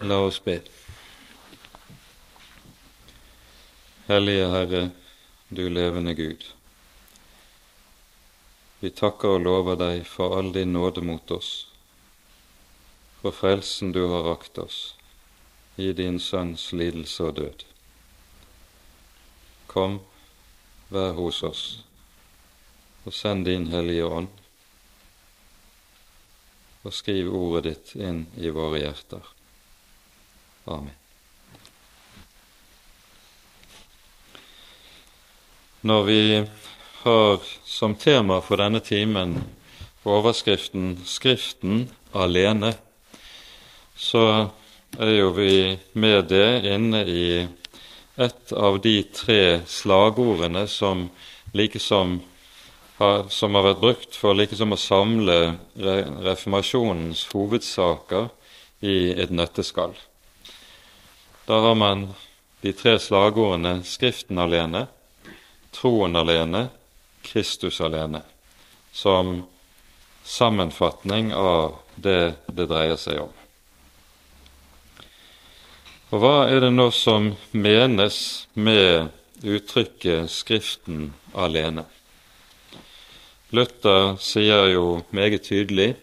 La oss be. Hellige Herre, du levende Gud. Vi takker og lover deg for all din nåde mot oss, for frelsen du har rakt oss i din Sønns lidelse og død. Kom, vær hos oss, og send din Hellige Ånd, og skriv ordet ditt inn i våre hjerter. Amen. Når vi har som tema for denne timen overskriften 'Skriften alene', så er jo vi med det inne i et av de tre slagordene som likesom har, som har vært brukt for likesom å samle reformasjonens hovedsaker i et nøtteskall. Da har man de tre slagordene Skriften alene, troen alene, Kristus alene, som sammenfatning av det det dreier seg om. Og hva er det nå som menes med uttrykket 'Skriften alene'? Luther sier jo meget tydelig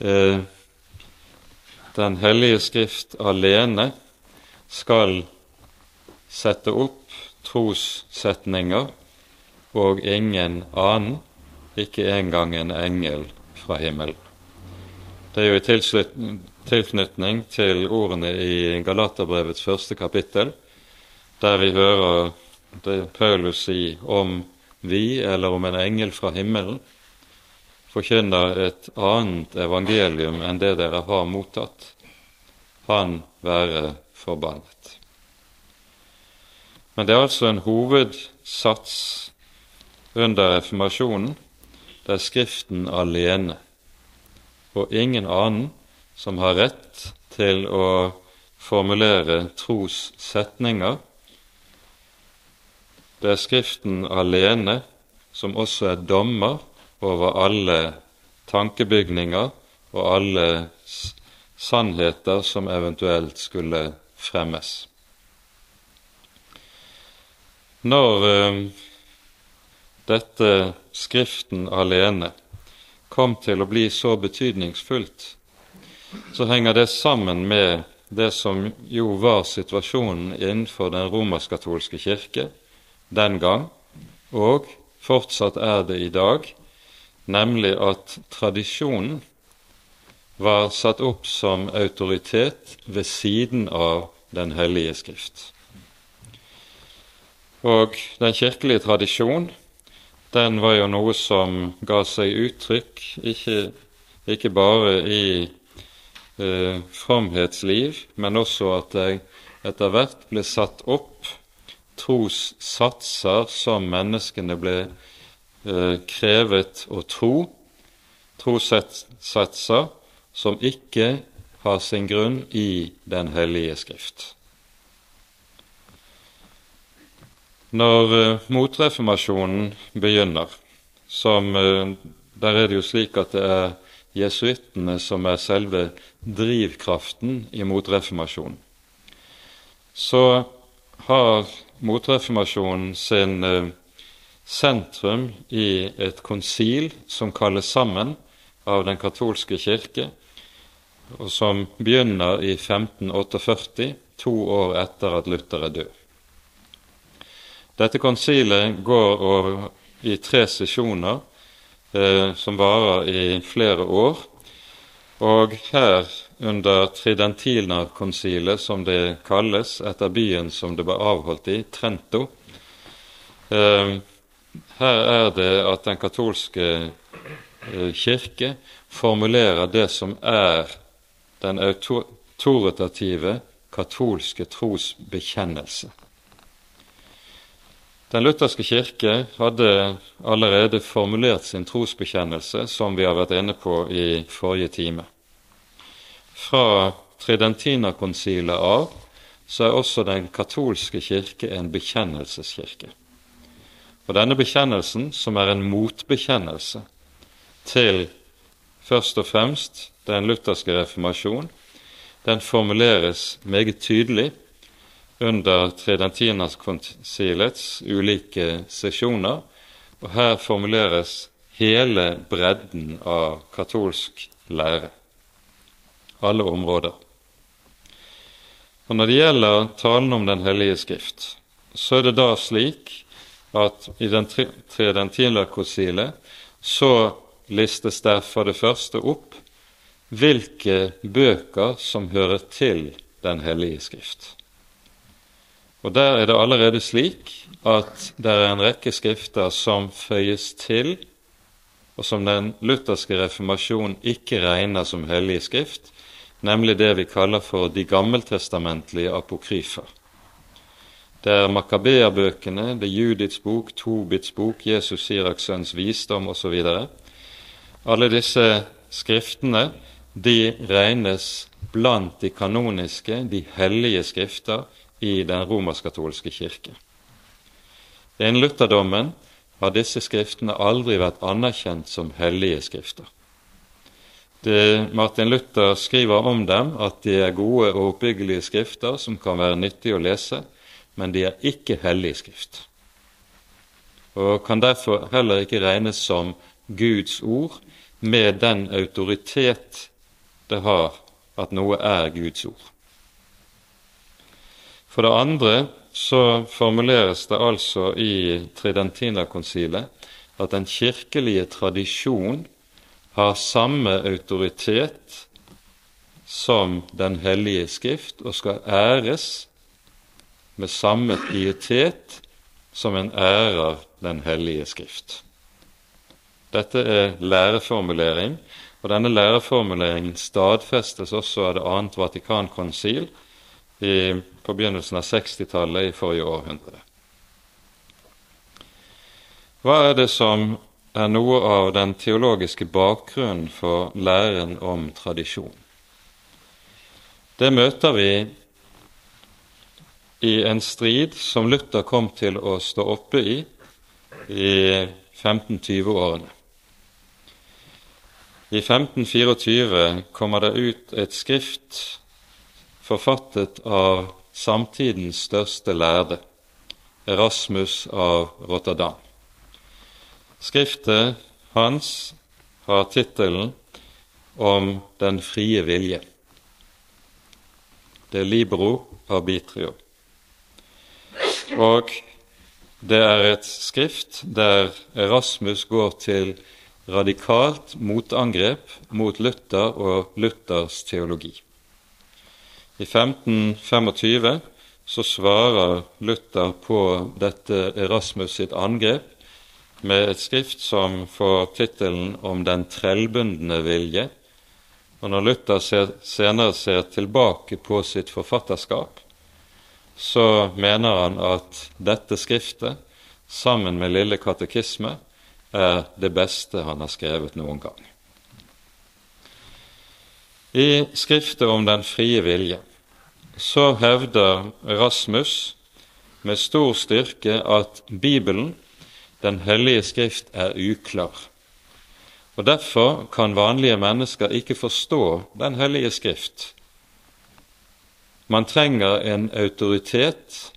eh, Den hellige skrift alene skal sette opp trossetninger og ingen annen, ikke engang en engel fra himmelen. Det er jo i tilknytning til ordene i Galaterbrevets første kapittel, der vi hører det Paulus si om vi, eller om en engel fra himmelen, forkynner et annet evangelium enn det dere har mottatt. Han være forbannet. Men det er altså en hovedsats under reformasjonen. Det er Skriften alene, og ingen annen som har rett til å formulere trossetninger. Det er Skriften alene som også er dommer over alle tankebygninger og alle sannheter som eventuelt skulle fremmes. Når eh, dette Skriften alene kom til å bli så betydningsfullt, så henger det sammen med det som jo var situasjonen innenfor den romersk-katolske kirke den gang, og fortsatt er det i dag, nemlig at tradisjonen var satt opp som autoritet ved siden av Den hellige skrift. Og den kirkelige tradisjon den var jo noe som ga seg uttrykk ikke, ikke bare i eh, fromhetsliv, men også at det etter hvert ble satt opp trossatser som menneskene ble eh, krevet å tro, trossatser som ikke har sin grunn i Den hellige skrift. Når uh, motreformasjonen begynner, som uh, der er det jo slik at det er jesuittene som er selve drivkraften i motreformasjonen, så har motreformasjonen sin uh, sentrum i et konsil som kalles sammen av Den katolske kirke, og som begynner i 1548, to år etter at Luther er død. Dette konsilet går over i tre sesjoner eh, som varer i flere år. Og her, under Tridentinerkonsilet, som det kalles etter byen som det ble avholdt i, Trento, eh, her er det at den katolske eh, kirke formulerer det som er den autoritative katolske trosbekjennelse. Den lutherske kirke hadde allerede formulert sin trosbekjennelse, som vi har vært inne på i forrige time. Fra Tridentinakonsilet av så er også den katolske kirke en bekjennelseskirke. Og denne bekjennelsen, som er en motbekjennelse til først og fremst den lutherske reformasjon, den formuleres meget tydelig under Tredentinerkonsilets ulike sesjoner, og her formuleres hele bredden av katolsk lære, alle områder. Og Når det gjelder talen om Den hellige skrift, så er det da slik at i den tredentinerkonsilet så listes derfor det første opp hvilke bøker som hører til Den hellige skrift. Og Der er det allerede slik at det er en rekke skrifter som føyes til, og som den lutherske reformasjon ikke regner som hellige skrift, nemlig det vi kaller for de gammeltestamentlige apokryfer. Det er Makabeerbøkene, det er Judits bok, Tobits bok, Jesus Siraks sønns visdom osv. Alle disse skriftene de regnes blant de kanoniske, de hellige skrifter, i den romersk-katolske kirke. Innen lutherdommen har disse skriftene aldri vært anerkjent som hellige skrifter. Det Martin Luther skriver om dem at de er gode og oppbyggelige skrifter som kan være nyttige å lese, men de er ikke hellige skrift, og kan derfor heller ikke regnes som Guds ord med den autoritet det har at noe er Guds ord. For det andre så formuleres det altså i Tridentinakonsilet at den kirkelige tradisjon har samme autoritet som Den hellige skrift og skal æres med samme pietet som en ærer Den hellige skrift. Dette er læreformulering og Denne læreformuleringen stadfestes også av det annet Vatikankonsil i, på begynnelsen av 60-tallet i forrige århundre. Hva er det som er noe av den teologiske bakgrunnen for læren om tradisjon? Det møter vi i en strid som Luther kom til å stå oppe i i 1520-årene. I 1524 kommer det ut et skrift forfattet av samtidens største lærde, Erasmus av Rotterdam. Skriftet hans har tittelen om den frie vilje. Det er Libro arbitrio. Og det er et skrift der Erasmus går til radikalt motangrep mot Luther og Luthers teologi. I 1525 så svarer Luther på dette Erasmus sitt angrep med et skrift som får tittelen om den trellbundne vilje. Og når Luther ser, senere ser tilbake på sitt forfatterskap, så mener han at dette skriftet, sammen med Lille katekisme, er det beste han har skrevet noen gang. I skriftet om den frie vilje så hevder Rasmus med stor styrke at Bibelen, Den hellige skrift, er uklar. Og Derfor kan vanlige mennesker ikke forstå Den hellige skrift. Man trenger en autoritet,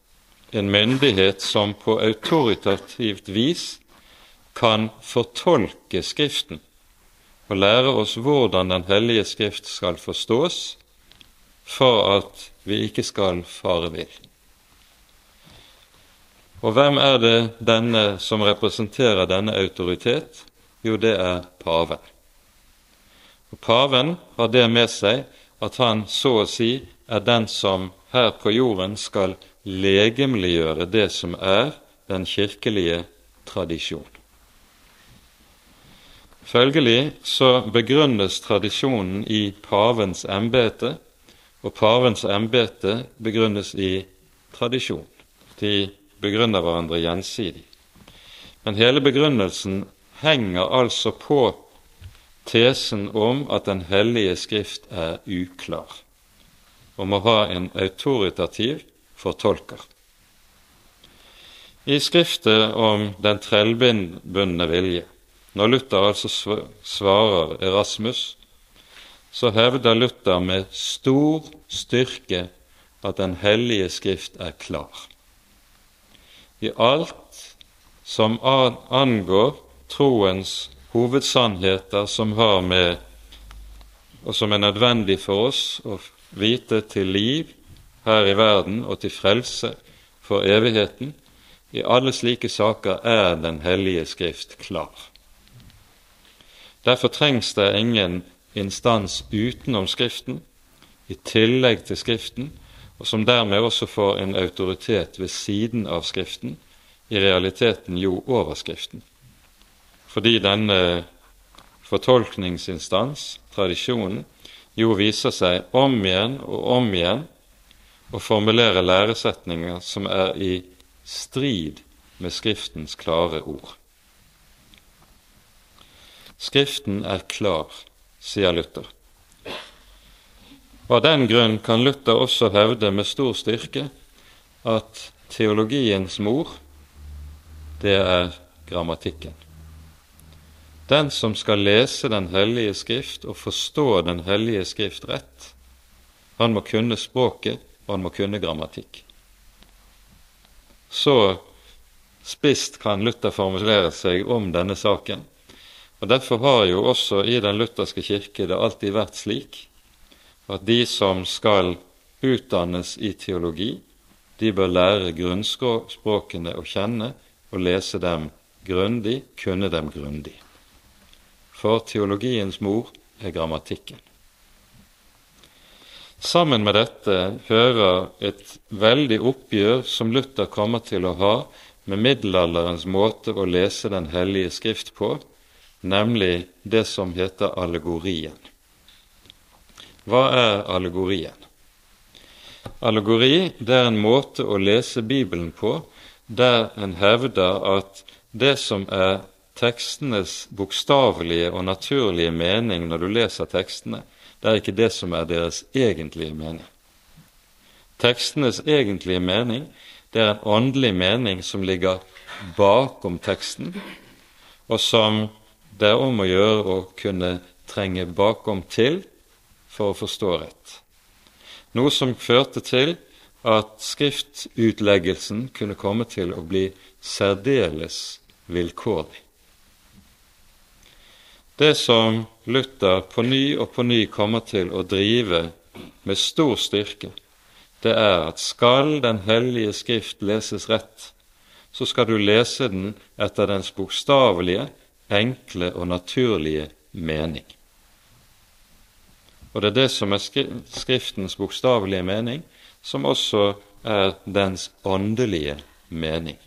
en myndighet som på autoritativt vis kan fortolke Skriften og lære oss hvordan Den hellige Skrift skal forstås, for at vi ikke skal fare vill. Og hvem er det denne som representerer denne autoritet? Jo, det er paven. Og Paven har det med seg at han så å si er den som her på jorden skal legemliggjøre det som er den kirkelige tradisjon. Følgelig så begrunnes tradisjonen i pavens embete, og pavens embete begrunnes i tradisjon. De begrunner hverandre gjensidig. Men hele begrunnelsen henger altså på tesen om at Den hellige skrift er uklar og må ha en autoritativ fortolker. I skriftet om den trellbundne vilje når Luther altså svarer Erasmus, så hevder Luther med stor styrke at Den hellige skrift er klar. I alt som angår troens hovedsannheter som har med og som er nødvendig for oss å vite til liv her i verden og til frelse for evigheten, i alle slike saker er Den hellige skrift klar. Derfor trengs det ingen instans utenom Skriften, i tillegg til Skriften, og som dermed også får en autoritet ved siden av Skriften, i realiteten jo over Skriften. Fordi denne fortolkningsinstans, tradisjonen, jo viser seg om igjen og om igjen å formulere læresetninger som er i strid med Skriftens klare ord. Skriften er klar, sier Luther. Av den grunn kan Luther også hevde med stor styrke at teologiens mor, det er grammatikken. Den som skal lese Den hellige skrift og forstå Den hellige skrift rett, han må kunne språket, og han må kunne grammatikk. Så spisst kan Luther formulere seg om denne saken. Og Derfor har jo også i den lutherske kirke det alltid vært slik at de som skal utdannes i teologi, de bør lære grunnspråkene å kjenne og lese dem grundig, kunne dem grundig for teologiens mor er grammatikken. Sammen med dette hører et veldig oppgjør som Luther kommer til å ha med middelalderens måte å lese Den hellige skrift på, nemlig det som heter allegorien. Hva er allegorien? Allegori det er en måte å lese Bibelen på der en hevder at det som er tekstenes bokstavelige og naturlige mening når du leser tekstene, det er ikke det som er deres egentlige mening. Tekstenes egentlige mening det er en åndelig mening som ligger bakom teksten, og som det er om å gjøre å kunne trenge bakom til for å forstå rett. Noe som førte til at skriftutleggelsen kunne komme til å bli særdeles vilkårlig. Det som Luther på ny og på ny kommer til å drive med stor styrke, det er at skal Den hellige skrift leses rett, så skal du lese den etter dens bokstavelige, enkle og naturlige mening. Og det er det som er Skriftens bokstavelige mening, som også er dens åndelige mening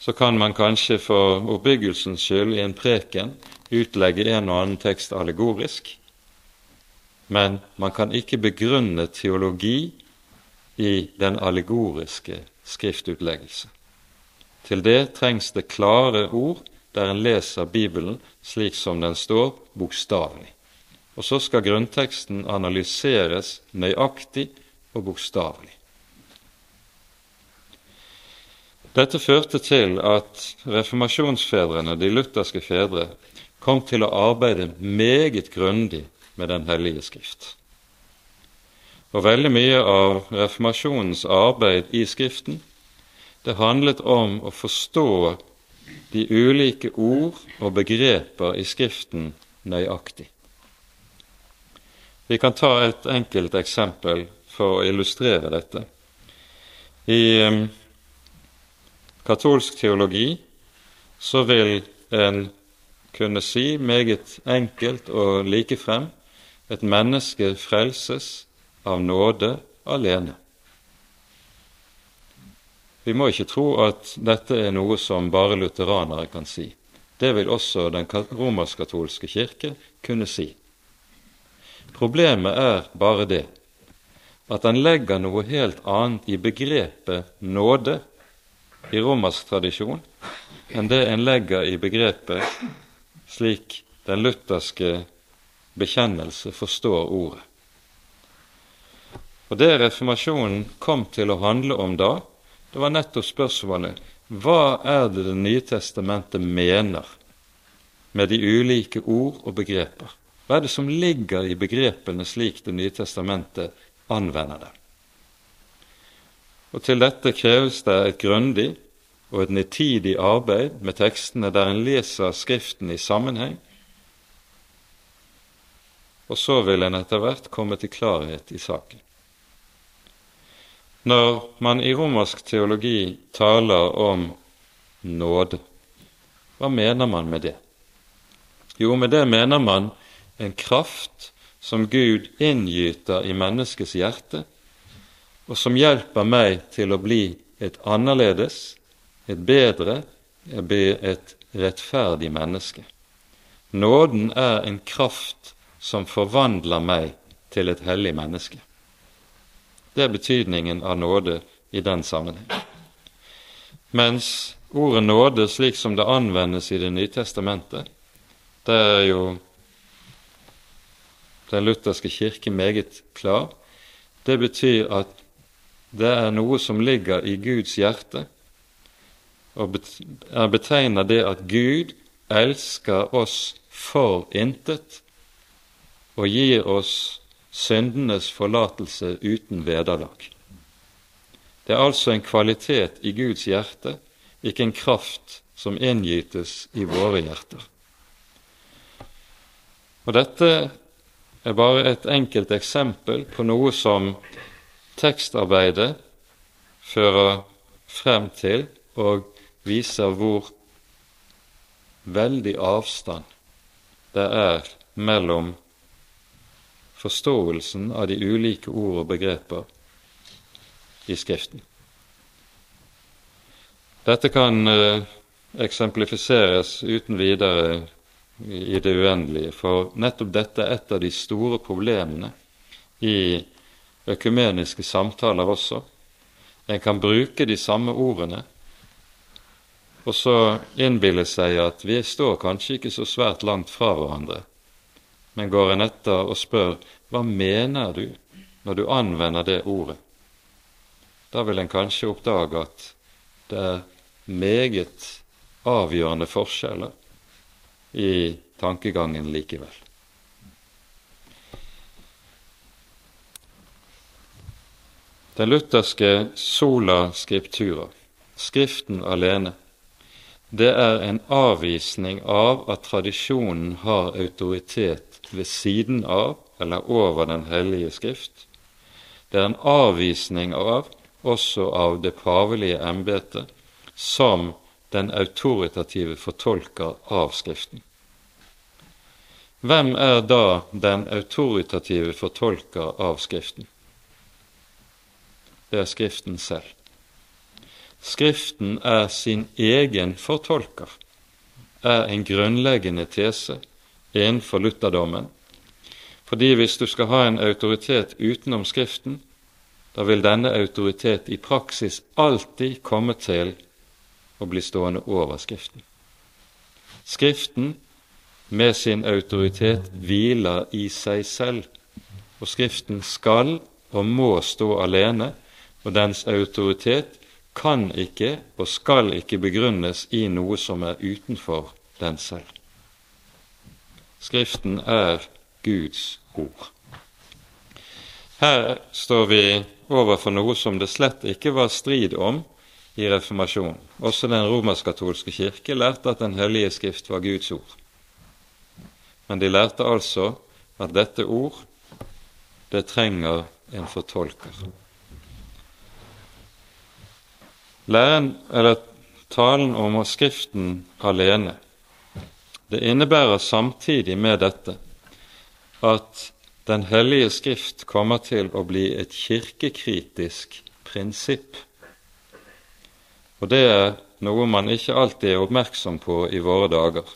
så kan man kanskje for oppbyggelsens skyld i en preken utlegge en og annen tekst allegorisk, men man kan ikke begrunne teologi i den allegoriske skriftutleggelse. Til det trengs det klare ord der en leser Bibelen slik som den står, bokstavelig. Og så skal grunnteksten analyseres nøyaktig og bokstavelig. Dette førte til at reformasjonsfedrene, de lutherske fedre, kom til å arbeide meget grundig med Den hellige skrift. Og veldig mye av reformasjonens arbeid i Skriften det handlet om å forstå de ulike ord og begreper i Skriften nøyaktig. Vi kan ta et enkelt eksempel for å illustrere dette. I katolsk teologi, så vil en kunne si meget enkelt og likefrem et menneske frelses av nåde alene. Vi må ikke tro at dette er noe som bare lutheranere kan si. Det vil også den romersk-katolske kirke kunne si. Problemet er bare det at han legger noe helt annet i begrepet nåde i romersk tradisjon enn det en legger i begrepet slik den lutherske bekjennelse forstår ordet. Og Det reformasjonen kom til å handle om da, det var nettopp spørsmålet hva er det Det nye testamentet mener med de ulike ord og begreper? Hva er det som ligger i begrepene slik Det nye testamentet anvender det? Og Til dette kreves det et grundig og et nitidig arbeid med tekstene der en leser Skriften i sammenheng, og så vil en etter hvert komme til klarhet i saken. Når man i romersk teologi taler om nåde, hva mener man med det? Jo, med det mener man en kraft som Gud inngyter i menneskets hjerte, og som hjelper meg til å bli et annerledes, et bedre, et rettferdig menneske. Nåden er en kraft som forvandler meg til et hellig menneske. Det er betydningen av nåde i den sammenheng. Mens ordet nåde, slik som det anvendes i Det nye testamentet, det er jo den lutherske kirke meget klar. Det betyr at det er noe som ligger i Guds hjerte, og er betegner det at Gud elsker oss for intet og gir oss syndenes forlatelse uten vederlag. Det er altså en kvalitet i Guds hjerte, ikke en kraft som inngytes i våre hjerter. Og Dette er bare et enkelt eksempel på noe som tekstarbeidet fører frem til og viser hvor veldig avstand det er mellom forståelsen av de ulike ord og begreper i Skriften. Dette kan eh, eksemplifiseres uten videre i det uendelige, for nettopp dette er et av de store problemene i økumeniske samtaler også. En kan bruke de samme ordene og så innbille seg at vi står kanskje ikke så svært langt fra hverandre, men går en etter og spør hva mener du når du anvender det ordet? Da vil en kanskje oppdage at det er meget avgjørende forskjeller i tankegangen likevel. Den lutherske sola scriptura, Skriften alene, det er en avvisning av at tradisjonen har autoritet ved siden av eller over Den hellige skrift. Det er en avvisning av, også av det pavelige embetet, som den autoritative fortolker av Skriften. Hvem er da den autoritative fortolker av Skriften? Det er Skriften selv. Skriften er sin egen fortolker, er en grunnleggende tese innenfor lutherdommen. Fordi hvis du skal ha en autoritet utenom Skriften, da vil denne autoritet i praksis alltid komme til å bli stående over Skriften. Skriften med sin autoritet hviler i seg selv, og Skriften skal og må stå alene, og dens autoritet kan ikke og skal ikke begrunnes i noe som er utenfor den selv. Skriften er Guds ord. Her står vi overfor noe som det slett ikke var strid om i reformasjonen. Også den romersk-katolske kirke lærte at Den hellige skrift var Guds ord. Men de lærte altså at dette ord, det trenger en fortolker. Læren, eller talen om Skriften alene det innebærer samtidig med dette at Den hellige skrift kommer til å bli et kirkekritisk prinsipp. Og det er noe man ikke alltid er oppmerksom på i våre dager.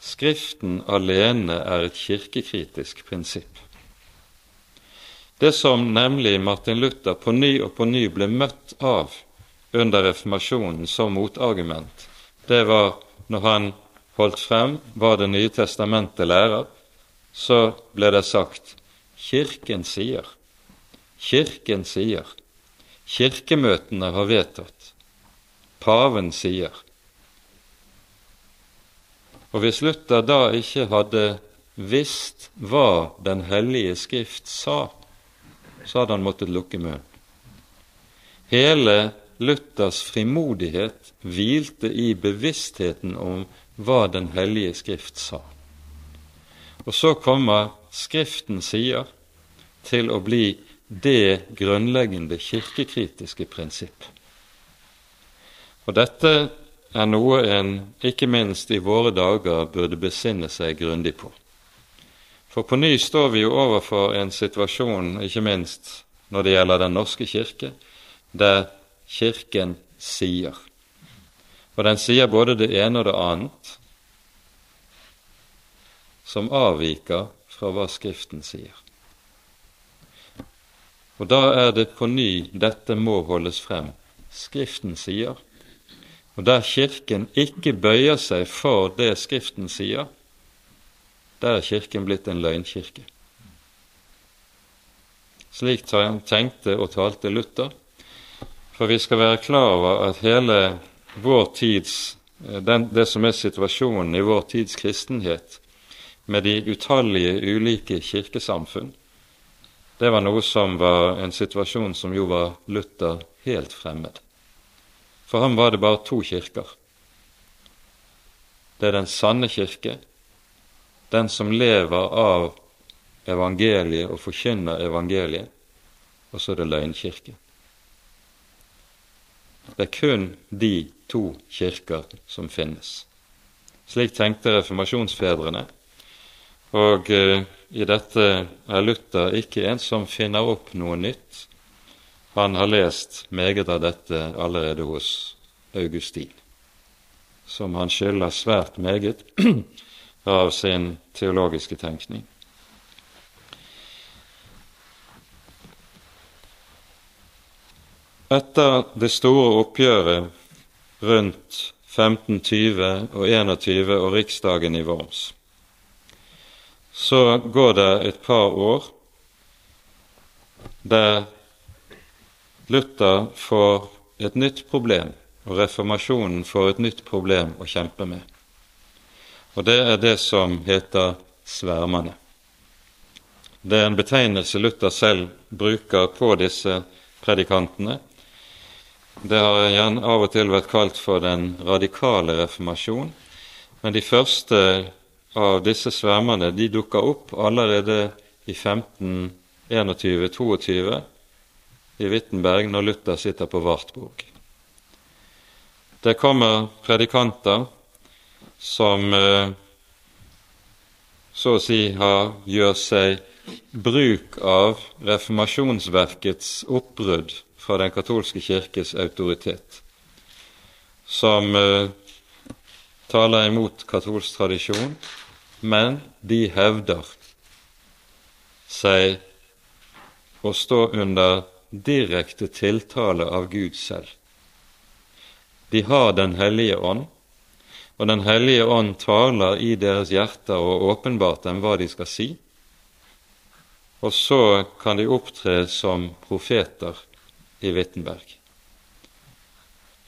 Skriften alene er et kirkekritisk prinsipp. Det som nemlig Martin Luther på ny og på ny ble møtt av under reformasjonen som motargument, det var når han holdt frem hva Det nye testamentet lærer, så ble det sagt Kirken sier, Kirken sier, kirkemøtene har vedtatt, paven sier. Og hvis Luther da ikke hadde visst hva Den hellige Skrift sa, så hadde han måttet lukke munnen. Hele Luthers frimodighet hvilte i bevisstheten om hva Den hellige Skrift sa. Og så kommer Skriften sier til å bli det grunnleggende kirkekritiske prinsipp. Og dette er noe en ikke minst i våre dager burde besinne seg grundig på. For på ny står vi jo overfor en situasjon, ikke minst når det gjelder Den norske kirke, der Kirken sier. Og den sier både det ene og det annet som avviker fra hva Skriften sier. Og da er det på ny dette må holdes frem. Skriften sier. Og der Kirken ikke bøyer seg for det Skriften sier, der er Kirken blitt en løgnkirke. Slik tenkte og talte Luther, for vi skal være klar over at hele vår tids, eh, den, det som er situasjonen i vår tids kristenhet, med de utallige ulike kirkesamfunn, det var noe som var en situasjon som jo var Luther helt fremmed. For ham var det bare to kirker. Det er den sanne kirke, den som lever av evangeliet og forkynner evangeliet, og så er det løgnkirke. Det er kun de to kirker som finnes. Slik tenkte reformasjonsfedrene, og eh, i dette er Luther ikke en som finner opp noe nytt. Han har lest meget av dette allerede hos Augustin, som han skylder svært meget av sin teologiske tenkning. Etter det store oppgjøret rundt 1520 og 21 og riksdagen i Worms så går det et par år der Luther får et nytt problem, og reformasjonen får et nytt problem å kjempe med. Og det er det som heter svermerne. Det er en betegnelse Luther selv bruker på disse predikantene. Det har gjerne av og til vært kalt for den radikale reformasjon, men de første av disse svermerne de dukka opp allerede i 1521-22 i Wittenberg når Luther sitter på Wartburg. Det kommer predikanter som eh, så å si har, gjør seg bruk av reformasjonsverkets oppbrudd fra den katolske kirkes autoritet, som eh, taler imot katolsk tradisjon, men de hevder seg å stå under direkte tiltale av Gud selv. De har Den hellige ånd, og Den hellige ånd taler i deres hjerter og åpenbart dem hva de skal si. Og så kan de opptre som profeter i Wittenberg.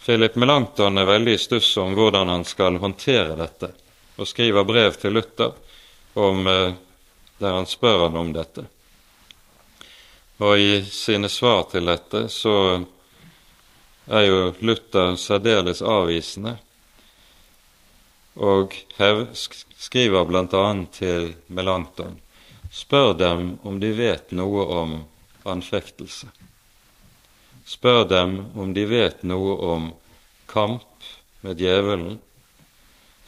Philip Melanchthon er veldig i stuss om hvordan han skal håndtere dette og skriver brev til Luther om, eh, der han spør han om dette. Og i sine svar til dette så er jo Luther særdeles avvisende og skriver bl.a. til Melanchthon Spør dem om de vet noe om anfektelse. Spør dem om de vet noe om kamp med djevelen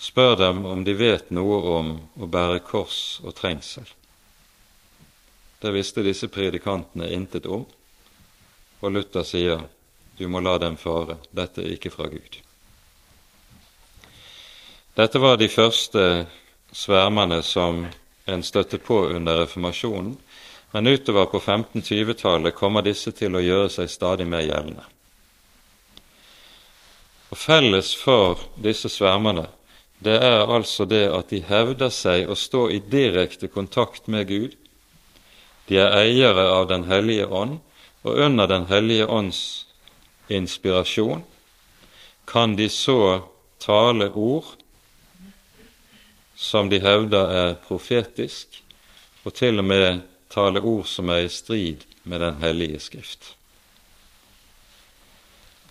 Spør dem om de vet noe om å bære kors og trengsel. Det visste disse predikantene intet om, og Luther sier du må la dem fare, dette er ikke fra Gud. Dette var de første svermerne som en støtte på under reformasjonen, men utover på 1520-tallet kommer disse til å gjøre seg stadig mer gjeldende. Og Felles for disse svermerne det er altså det at de hevder seg å stå i direkte kontakt med Gud. De er eiere av Den hellige ånd, og under Den hellige ånds inspirasjon kan de så tale ord som de hevder er profetisk, og til og med tale ord som er i strid med Den hellige skrift.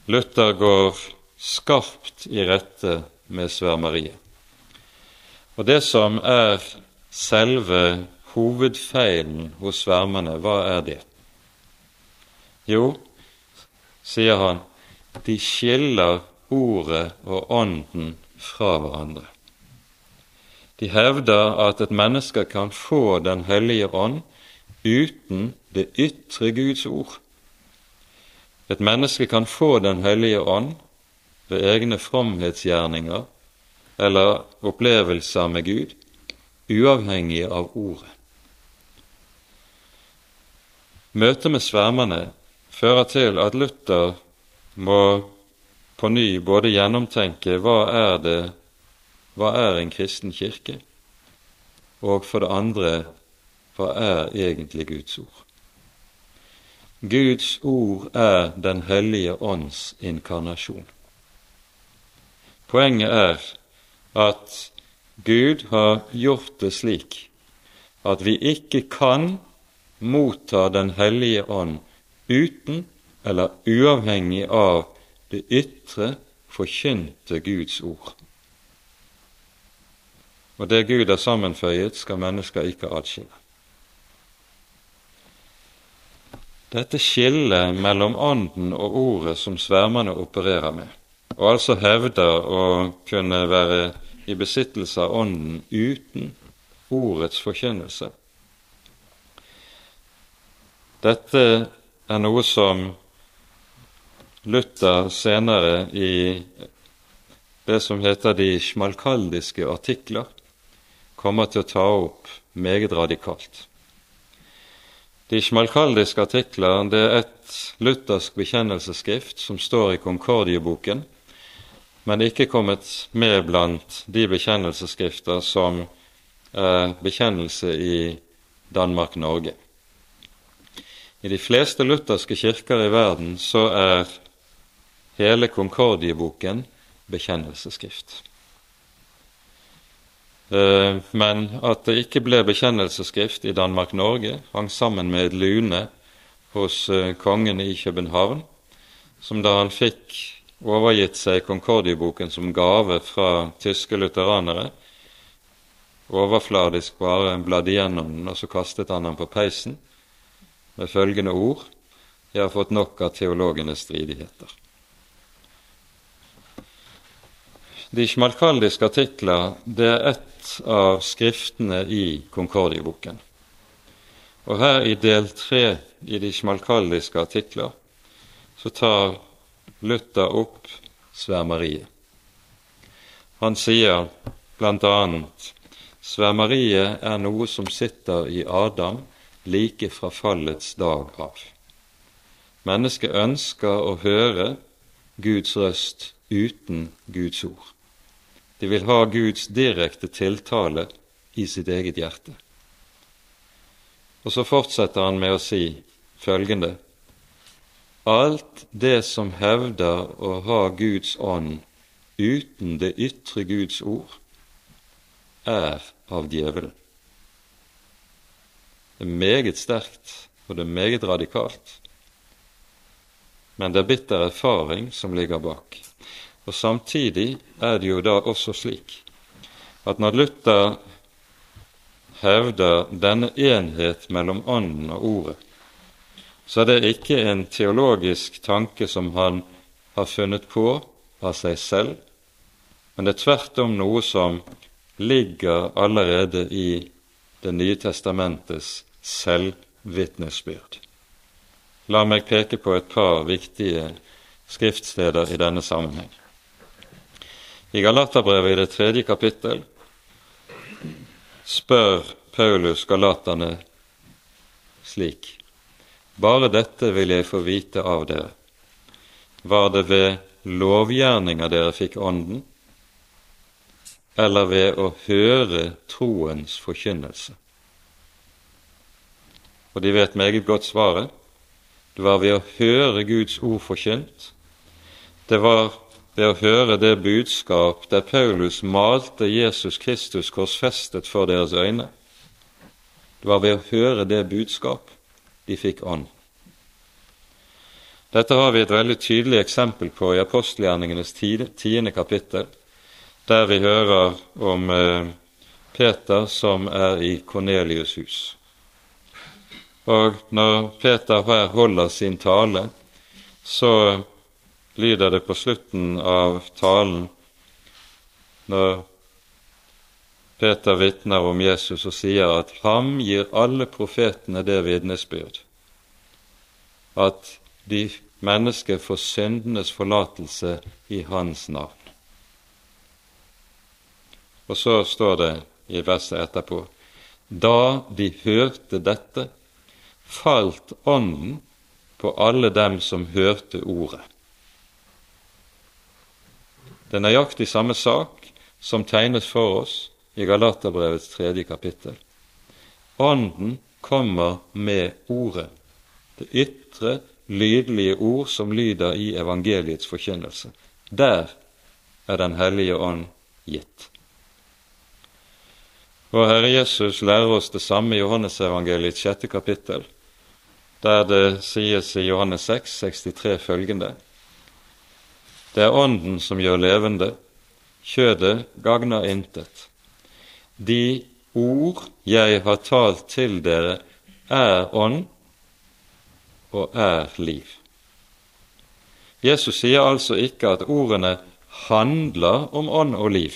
Luther går skarpt i rette med svermeriet. Og det som er selve hovedfeilen hos svermerne, hva er det? Jo, sier han, de skiller ordet og ånden fra hverandre. De hevder at et menneske kan få Den hellige ånd uten det ytre Guds ord. Et menneske kan få Den hellige ånd ved egne fromhetsgjerninger eller opplevelser med Gud, uavhengig av ordet. Møtet med svermerne fører til at Luther må på ny både gjennomtenke hva er det hva er en kristen kirke, og for det andre hva er egentlig Guds ord? Guds ord er Den hellige ånds inkarnasjon. Poenget er at Gud har gjort det slik at vi ikke kan motta Den hellige ånd uten eller uavhengig av det ytre, forkynte Guds ord. Og det Gud har sammenføyet, skal mennesker ikke atskille. Dette skillet mellom Ånden og Ordet som svermerne opererer med, og altså hevder å kunne være i besittelse av Ånden uten Ordets forkynnelse, dette er noe som Luther senere i det som heter de smalkaldiske artikler, kommer til å ta opp meget radikalt. De sjmalkaldiske artikler det er et luthersk bekjennelsesskrift som står i Konkordieboken, men ikke kommet med blant de bekjennelsesskrifter som er bekjennelse i Danmark-Norge. I de fleste lutherske kirker i verden så er hele Konkordieboken bekjennelsesskrift. Eh, men at det ikke ble bekjennelsesskrift i Danmark-Norge, hang sammen med et lune hos eh, kongen i København, som da han fikk overgitt seg Konkordieboken som gave fra tyske lutheranere, overfladisk bare bladde igjennom den, og så kastet han den på peisen med følgende ord Jeg har fått nok av teologenes stridigheter. De smalkaldiske artikler det er ett av skriftene i Konkordieboken. Og her i del tre i de smalkaldiske artikler så tar Luther opp svermeriet. Han sier bl.a.: Svermeriet er noe som sitter i Adam like fra fallets dag av. Mennesket ønsker å høre Guds røst uten Guds ord. De vil ha Guds direkte tiltale i sitt eget hjerte. Og så fortsetter han med å si følgende Alt det som hevder å ha Guds ånd uten det ytre Guds ord, er av djevelen. Det er meget sterkt, og det er meget radikalt. Men det er bitter erfaring som ligger bak. Og Samtidig er det jo da også slik at når Luther hevder denne enhet mellom Ånden og Ordet, så er det ikke en teologisk tanke som han har funnet på av seg selv, men det er tvert om noe som ligger allerede i Det nye testamentets selvvitnesbyrd. La meg peke på et par viktige skriftsteder i denne sammenheng. I Galaterbrevet i det tredje kapittel spør Paulus galaterne slik.: Bare dette vil jeg få vite av dere. Var det ved lovgjerninger dere fikk Ånden, eller ved å høre troens forkynnelse? Og de vet meget godt svaret. Det var ved å høre Guds ord forkynt. Det var ved å høre det budskap der Paulus malte Jesus Kristus korsfestet for deres øyne. Det var ved å høre det budskap de fikk ånd. Dette har vi et veldig tydelig eksempel på i apostelgjerningenes tiende kapittel, der vi hører om eh, Peter som er i Kornelius' hus. Og når Peter her holder sin tale, så lyder det på slutten av talen når Peter vitner om Jesus og sier at ham gir alle profetene det vitnesbyrd, at de mennesker får syndenes forlatelse i hans navn. Og så står det i verset etterpå da de hørte dette, falt Ånden på alle dem som hørte ordet. Det er nøyaktig samme sak som tegnes for oss i Galaterbrevets tredje kapittel. Ånden kommer med ordet, det ytre, lydlige ord som lyder i evangeliets forkynnelse. Der er Den hellige ånd gitt. Vår Herre Jesus lærer oss det samme i Johannesevangeliets sjette kapittel, der det sies i Johannes 6, 63 følgende Det er Ånden som gjør levende, kjødet gagner intet. De ord jeg har talt til dere, er ånd og er liv. Jesus sier altså ikke at ordene handler om ånd og liv,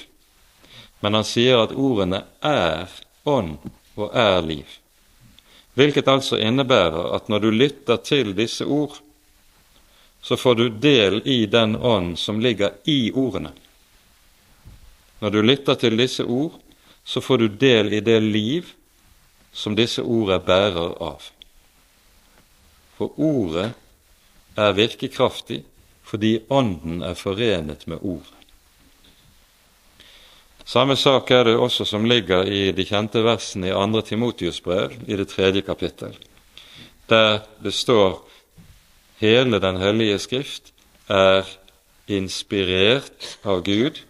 men han sier at ordene er ånd og er liv. Hvilket altså innebærer at når du lytter til disse ord, så får du del i den ånd som ligger i ordene. Når du lytter til disse ord, så får du del i det liv som disse ord er bærer av. For ordet er virkekraftig fordi Ånden er forenet med ordet. Samme sak er det også som ligger i de kjente versene i 2. Timotius brev, i det tredje kapittel, der det står hele Den hellige skrift er inspirert av Gud,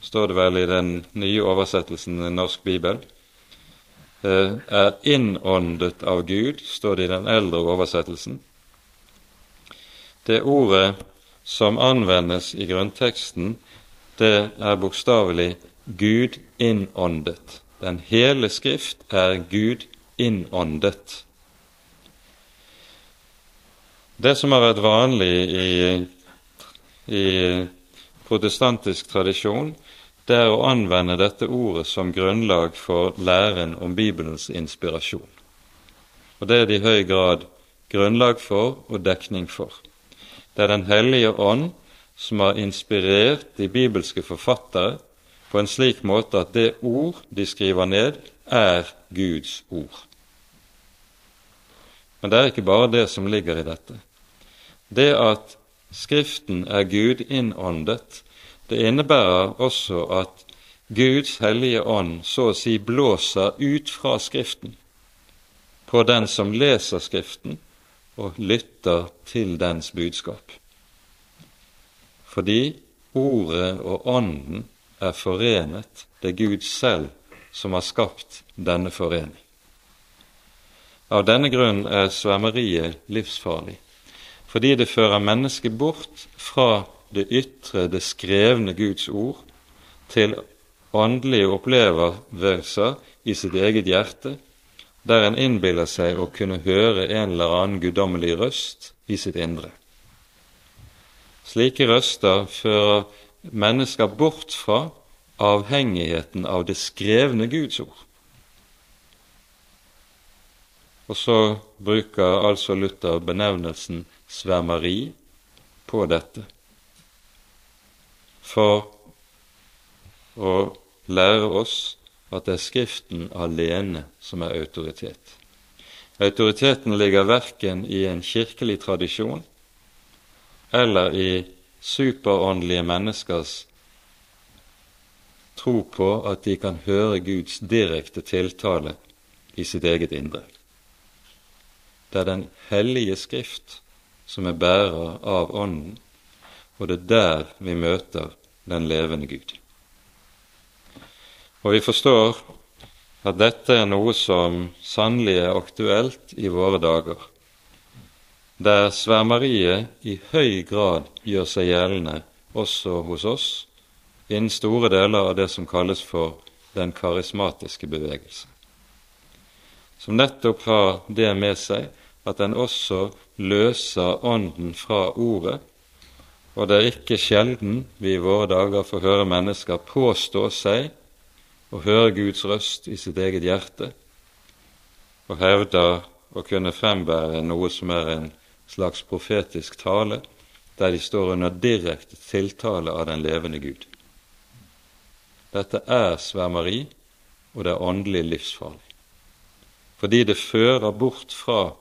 står det vel i den nye oversettelsen i Norsk bibel. Eh, er innåndet av Gud, står det i den eldre oversettelsen. Det ordet som anvendes i grunnteksten, det er bokstavelig Gud innåndet. Den hele Skrift er Gud innåndet. Det som har vært vanlig i, i protestantisk tradisjon, det er å anvende dette ordet som grunnlag for læren om Bibelens inspirasjon. Og det er det i høy grad grunnlag for og dekning for. Det er Den hellige ånd som har inspirert de bibelske forfattere på en slik måte at det ord de skriver ned, er Guds ord. Men det er ikke bare det som ligger i dette. Det at Skriften er Gud innåndet, det innebærer også at Guds hellige ånd så å si blåser ut fra Skriften på den som leser Skriften og lytter til dens budskap. Fordi Ordet og Ånden er forenet, det er Gud selv som har skapt denne forening. Av denne grunn er svømmeriet livsfarlig, fordi det fører mennesket bort fra det ytre, det skrevne Guds ord, til åndelige opplevelser i sitt eget hjerte, der en innbiller seg å kunne høre en eller annen guddommelig røst i sitt indre. Slike røster fører mennesker bort fra avhengigheten av det skrevne Guds ord. Og så bruker altså Luther benevnelsen svermeri på dette for å lære oss at det er Skriften alene som er autoritet. Autoriteten ligger verken i en kirkelig tradisjon eller i superåndelige menneskers tro på at de kan høre Guds direkte tiltale i sitt eget indre. Det er Den hellige Skrift som er bærer av Ånden, og det er der vi møter den levende Gud. Og vi forstår at dette er noe som sannelig er aktuelt i våre dager, der svermeriet i høy grad gjør seg gjeldende også hos oss innen store deler av det som kalles for den karismatiske bevegelse, som nettopp har det med seg at den også løser Ånden fra Ordet og det er ikke sjelden vi i våre dager får høre mennesker påstå seg å høre Guds røst i sitt eget hjerte, og hevder å kunne frembære noe som er en slags profetisk tale, der de står under direkte tiltale av den levende Gud. Dette er svermeri, og det er åndelig livsfarlig, fordi det fører bort fra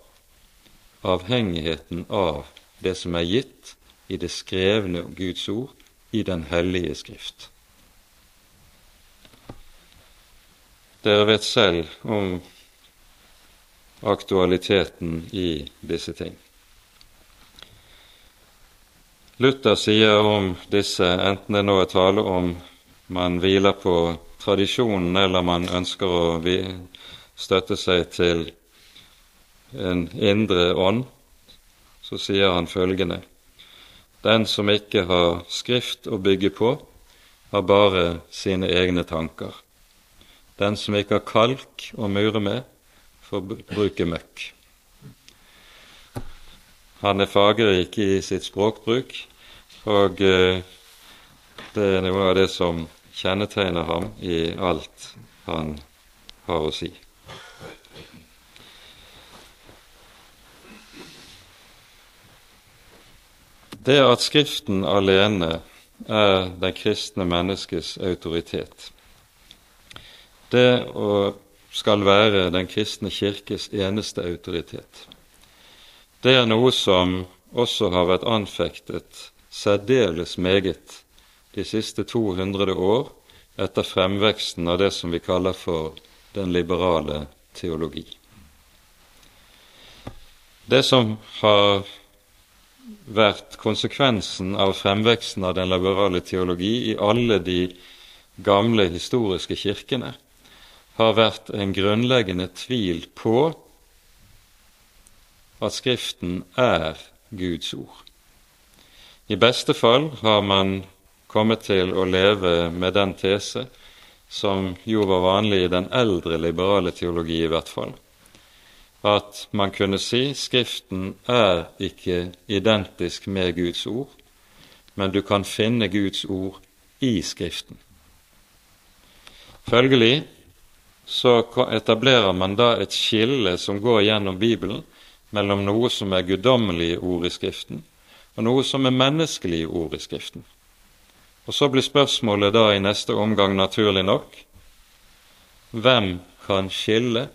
avhengigheten av det som er gitt, i det skrevne Guds ord i Den hellige Skrift. Dere vet selv om aktualiteten i disse ting. Luther sier om disse, enten det nå er tale om man hviler på tradisjonen eller man ønsker å støtte seg til en indre ånd, så sier han følgende den som ikke har Skrift å bygge på, har bare sine egne tanker. Den som ikke har kalk å mure med, får bruke møkk. Han er fargerik i sitt språkbruk, og eh, det er noe av det som kjennetegner ham i alt han har å si. Det at Skriften alene er det kristne menneskets autoritet. Det skal være den kristne kirkes eneste autoritet. Det er noe som også har vært anfektet særdeles meget de siste 200 år etter fremveksten av det som vi kaller for den liberale teologi. Det som har vært konsekvensen av fremveksten av den liberale teologi i alle de gamle historiske kirkene, har vært en grunnleggende tvil på at Skriften er Guds ord. I beste fall har man kommet til å leve med den tese som jo var vanlig i den eldre liberale teologi i hvert fall, at man kunne si Skriften er ikke identisk med Guds ord, men du kan finne Guds ord i Skriften. Følgelig så etablerer man da et skille som går gjennom Bibelen, mellom noe som er guddommelige ord i Skriften, og noe som er menneskelige ord i Skriften. Og Så blir spørsmålet da i neste omgang naturlig nok hvem kan skille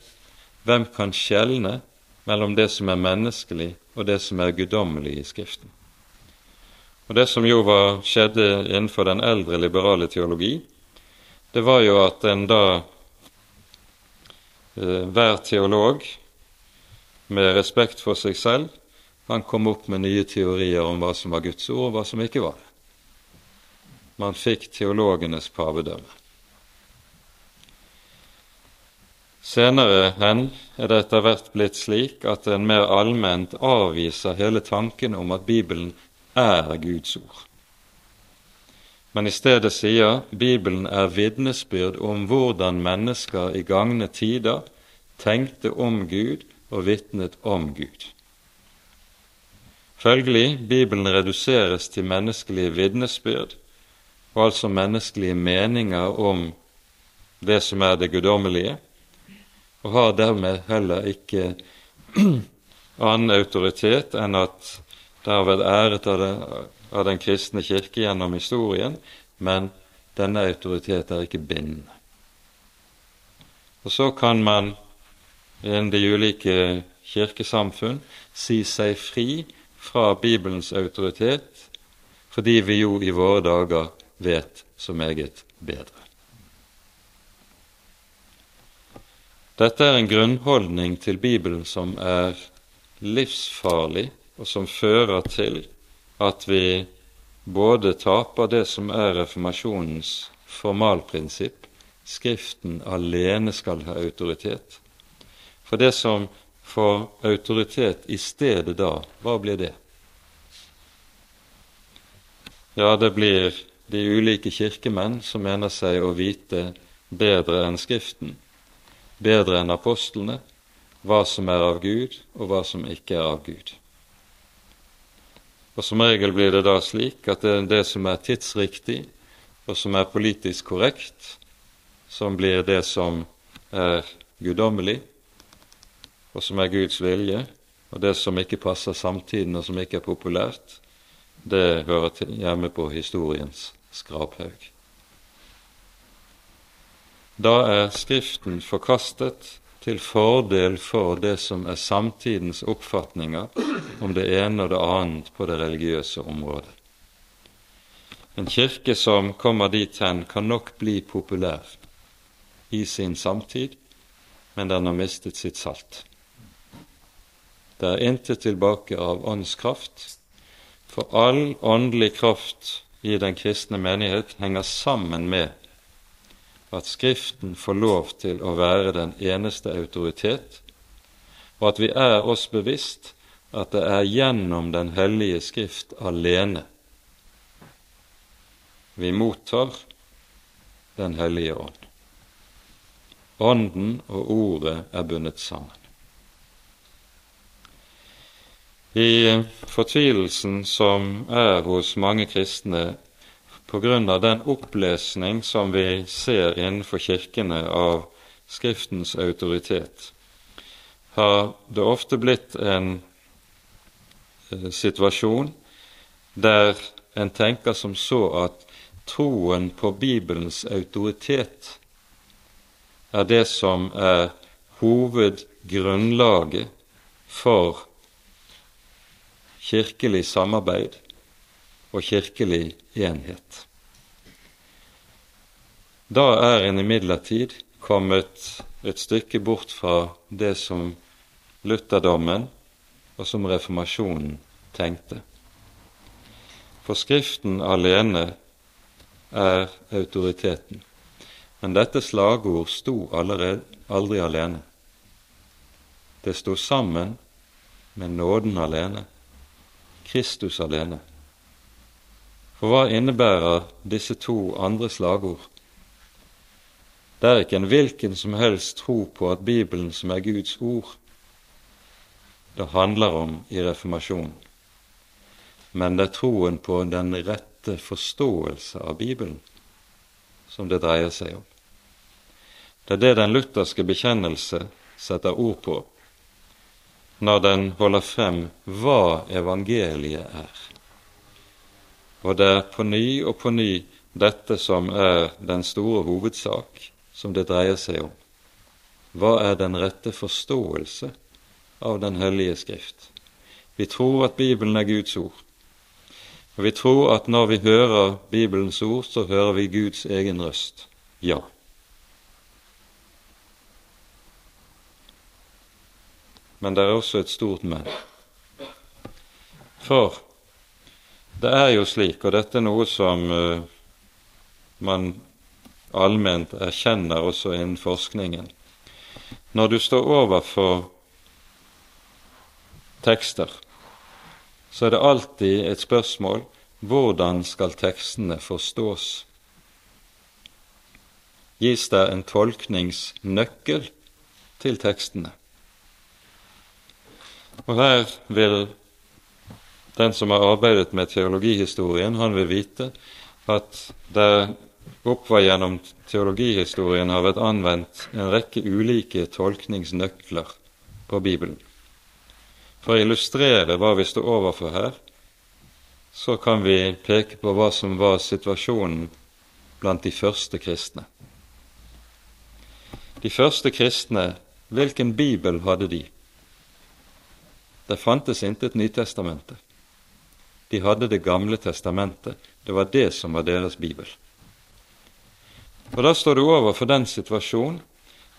hvem kan skjelne mellom det som er menneskelig, og det som er guddommelig i Skriften? Og Det som jo var, skjedde innenfor den eldre liberale teologi, det var jo at en da eh, hver teolog med respekt for seg selv han kom opp med nye teorier om hva som var Guds ord, og hva som ikke var det. Man fikk teologenes pavedømme. Senere hen er det etter hvert blitt slik at en mer allment avviser hele tanken om at Bibelen er Guds ord, men i stedet sier Bibelen er vitnesbyrd om hvordan mennesker i gagne tider tenkte om Gud og vitnet om Gud. Følgelig, Bibelen reduseres til menneskelige vitnesbyrd, og altså menneskelige meninger om det som er det guddommelige, og har dermed heller ikke annen autoritet enn at det har vært æret av, det, av den kristne kirke gjennom historien, men denne autoritet er ikke bindende. Og så kan man innen de ulike kirkesamfunn si seg fri fra Bibelens autoritet, fordi vi jo i våre dager vet så meget bedre. Dette er en grunnholdning til Bibelen som er livsfarlig, og som fører til at vi både taper det som er reformasjonens formalprinsipp, Skriften alene skal ha autoritet. For det som får autoritet i stedet da, hva blir det? Ja, det blir de ulike kirkemenn som mener seg å vite bedre enn Skriften, bedre enn apostlene, hva som er av Gud, og hva som ikke er av Gud. Og Som regel blir det da slik at det er det som er tidsriktig, og som er politisk korrekt, som blir det som er guddommelig, og som er Guds vilje, og det som ikke passer samtiden, og som ikke er populært, det hører hjemme på historiens skraphaug. Da er Skriften forkastet til fordel for det som er samtidens oppfatninger om det ene og det annet på det religiøse området. En kirke som kommer dit hen, kan nok bli populær i sin samtid, men den har mistet sitt salt. Det er intet tilbake av åndskraft, for all åndelig kraft i den kristne menighet henger sammen med at Skriften får lov til å være den eneste autoritet, og at vi er oss bevisst at det er gjennom Den hellige Skrift alene vi mottar Den hellige ånd. Ånden og Ordet er bundet sammen. I fortvilelsen som er hos mange kristne av den opplesning som vi ser innenfor kirkene av Skriftens autoritet, har det ofte blitt en eh, situasjon der en tenker som så at troen på Bibelens autoritet er det som er hovedgrunnlaget for kirkelig samarbeid og kirkelig enhet. Da er en imidlertid kommet et stykke bort fra det som lutherdommen og som reformasjonen tenkte. For Skriften alene er autoriteten. Men dette slagord sto allerede, aldri alene. Det sto sammen med nåden alene, Kristus alene. For hva innebærer disse to andre slagord? Det er ikke en hvilken som helst tro på at Bibelen som er Guds ord, det handler om i reformasjonen, men det er troen på den rette forståelse av Bibelen som det dreier seg om. Det er det den lutherske bekjennelse setter ord på når den holder frem hva evangeliet er. Og det er på ny og på ny dette som er den store hovedsak som det dreier seg om. Hva er den rette forståelse av Den hellige Skrift? Vi tror at Bibelen er Guds ord. Og vi tror at når vi hører Bibelens ord, så hører vi Guds egen røst. Ja. Men det er også et stort men. For det er jo slik, og dette er noe som uh, man allment erkjenner også innen forskningen Når du står overfor tekster, så er det alltid et spørsmål hvordan skal tekstene forstås? Gis det en tolkningsnøkkel til tekstene? Og her vil den som har arbeidet med teologihistorien, han vil vite at det oppover gjennom teologihistorien har vært anvendt en rekke ulike tolkningsnøkler på Bibelen. For å illustrere hva vi står overfor her, så kan vi peke på hva som var situasjonen blant de første kristne. De første kristne, hvilken bibel hadde de? Det fantes intet Nytestamentet. De hadde Det gamle testamentet. Det var det som var deres bibel. Og Da står du overfor den situasjonen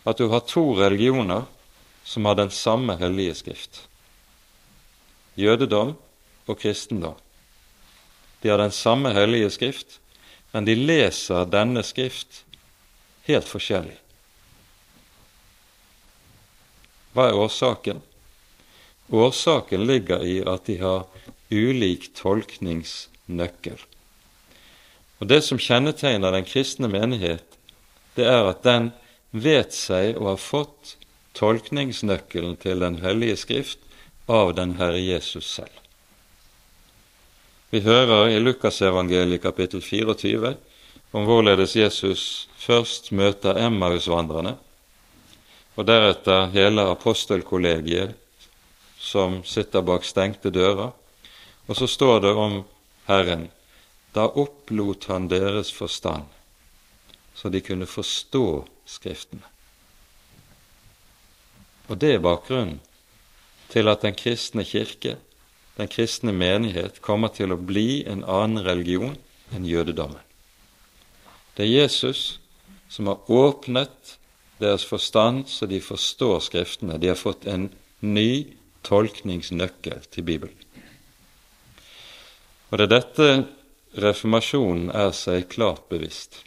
at du har to religioner som har den samme hellige skrift. Jødedom og kristendom. De har den samme hellige skrift, men de leser denne skrift helt forskjellig. Hva er årsaken? Årsaken ligger i at de har ulik tolkningsnøkkel. Og Det som kjennetegner den kristne menighet, det er at den vet seg å ha fått tolkningsnøkkelen til Den hellige skrift av den Herre Jesus selv. Vi hører i Lukasevangeliet kapittel 24 om hvorledes Jesus først møter Emmausvandrerne, og deretter hele apostelkollegiet som sitter bak stengte dører. Og så står det om Herren da opplot han deres forstand, så de kunne forstå Skriftene. Og det er bakgrunnen til at den kristne kirke, den kristne menighet, kommer til å bli en annen religion enn jødedommen. Det er Jesus som har åpnet deres forstand så de forstår Skriftene. De har fått en ny tolkningsnøkkel til Bibelen. Og det er dette reformasjonen er seg klart bevisst.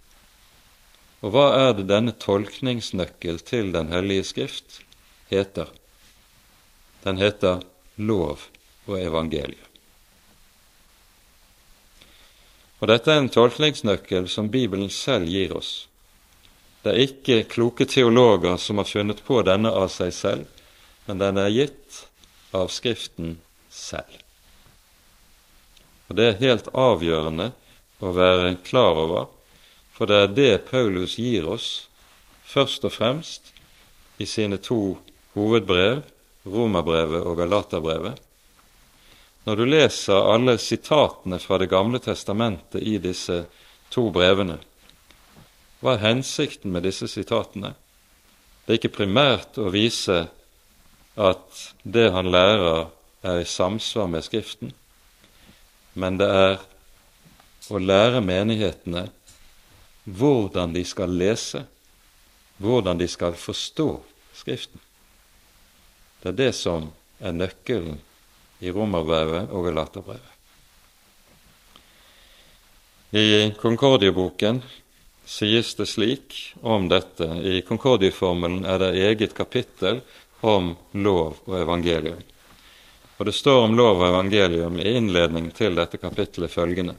Og hva er det denne tolkningsnøkkel til Den hellige skrift heter? Den heter lov og evangelium. Og Dette er en tolkningsnøkkel som Bibelen selv gir oss. Det er ikke kloke teologer som har funnet på denne av seg selv, men den er gitt av Skriften selv. Og Det er helt avgjørende å være klar over for det er det Paulus gir oss først og fremst i sine to hovedbrev, Romerbrevet og Galaterbrevet. Når du leser alle sitatene fra Det gamle testamentet i disse to brevene, hva er hensikten med disse sitatene? Det er ikke primært å vise at det han lærer, er i samsvar med Skriften, men det er å lære menighetene hvordan de skal lese, hvordan de skal forstå Skriften. Det er det som er nøkkelen i Romerbrevet og Galaterbrevet. I Konkordieboken sies det slik om dette. I Konkordieformelen er det eget kapittel om lov og evangelium. Og det står om lov og evangelium i innledning til dette kapittelet følgende.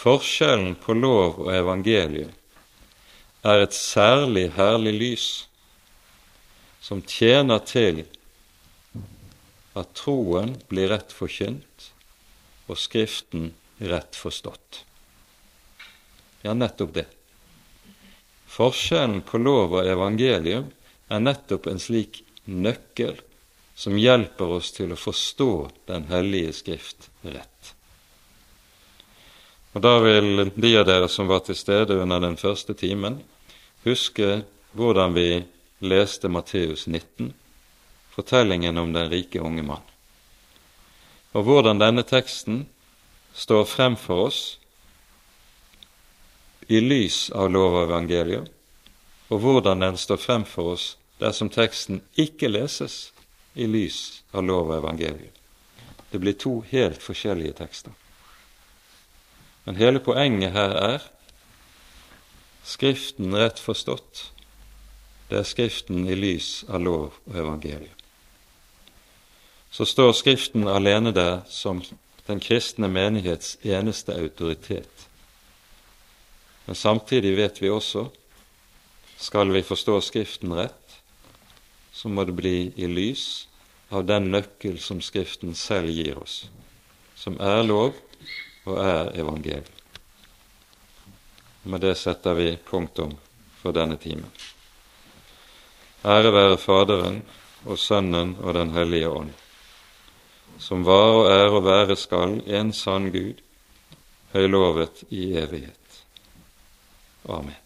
Forskjellen på lov og evangelium er et særlig herlig lys som tjener til at troen blir rett forkynt og Skriften rett forstått. Ja, nettopp det. Forskjellen på lov og evangelium er nettopp en slik nøkkel som hjelper oss til å forstå Den hellige Skrift rett. Og Da vil de av dere som var til stede under den første timen, huske hvordan vi leste Matteus 19, fortellingen om den rike unge mann, og hvordan denne teksten står frem for oss i lys av lov og evangelium, og hvordan den står frem for oss dersom teksten ikke leses i lys av lov og evangelium. Det blir to helt forskjellige tekster. Men hele poenget her er Skriften rett forstått. Det er Skriften i lys av lov og evangelium. Så står Skriften alene der som den kristne menighets eneste autoritet. Men samtidig vet vi også skal vi forstå Skriften rett, så må det bli i lys av den nøkkel som Skriften selv gir oss, som er lov og er evangeliet. Med det setter vi punktum for denne timen. Ære være Faderen og Sønnen og Den hellige ånd, som var og er og være skal en sann Gud, høylovet i evighet. Amen.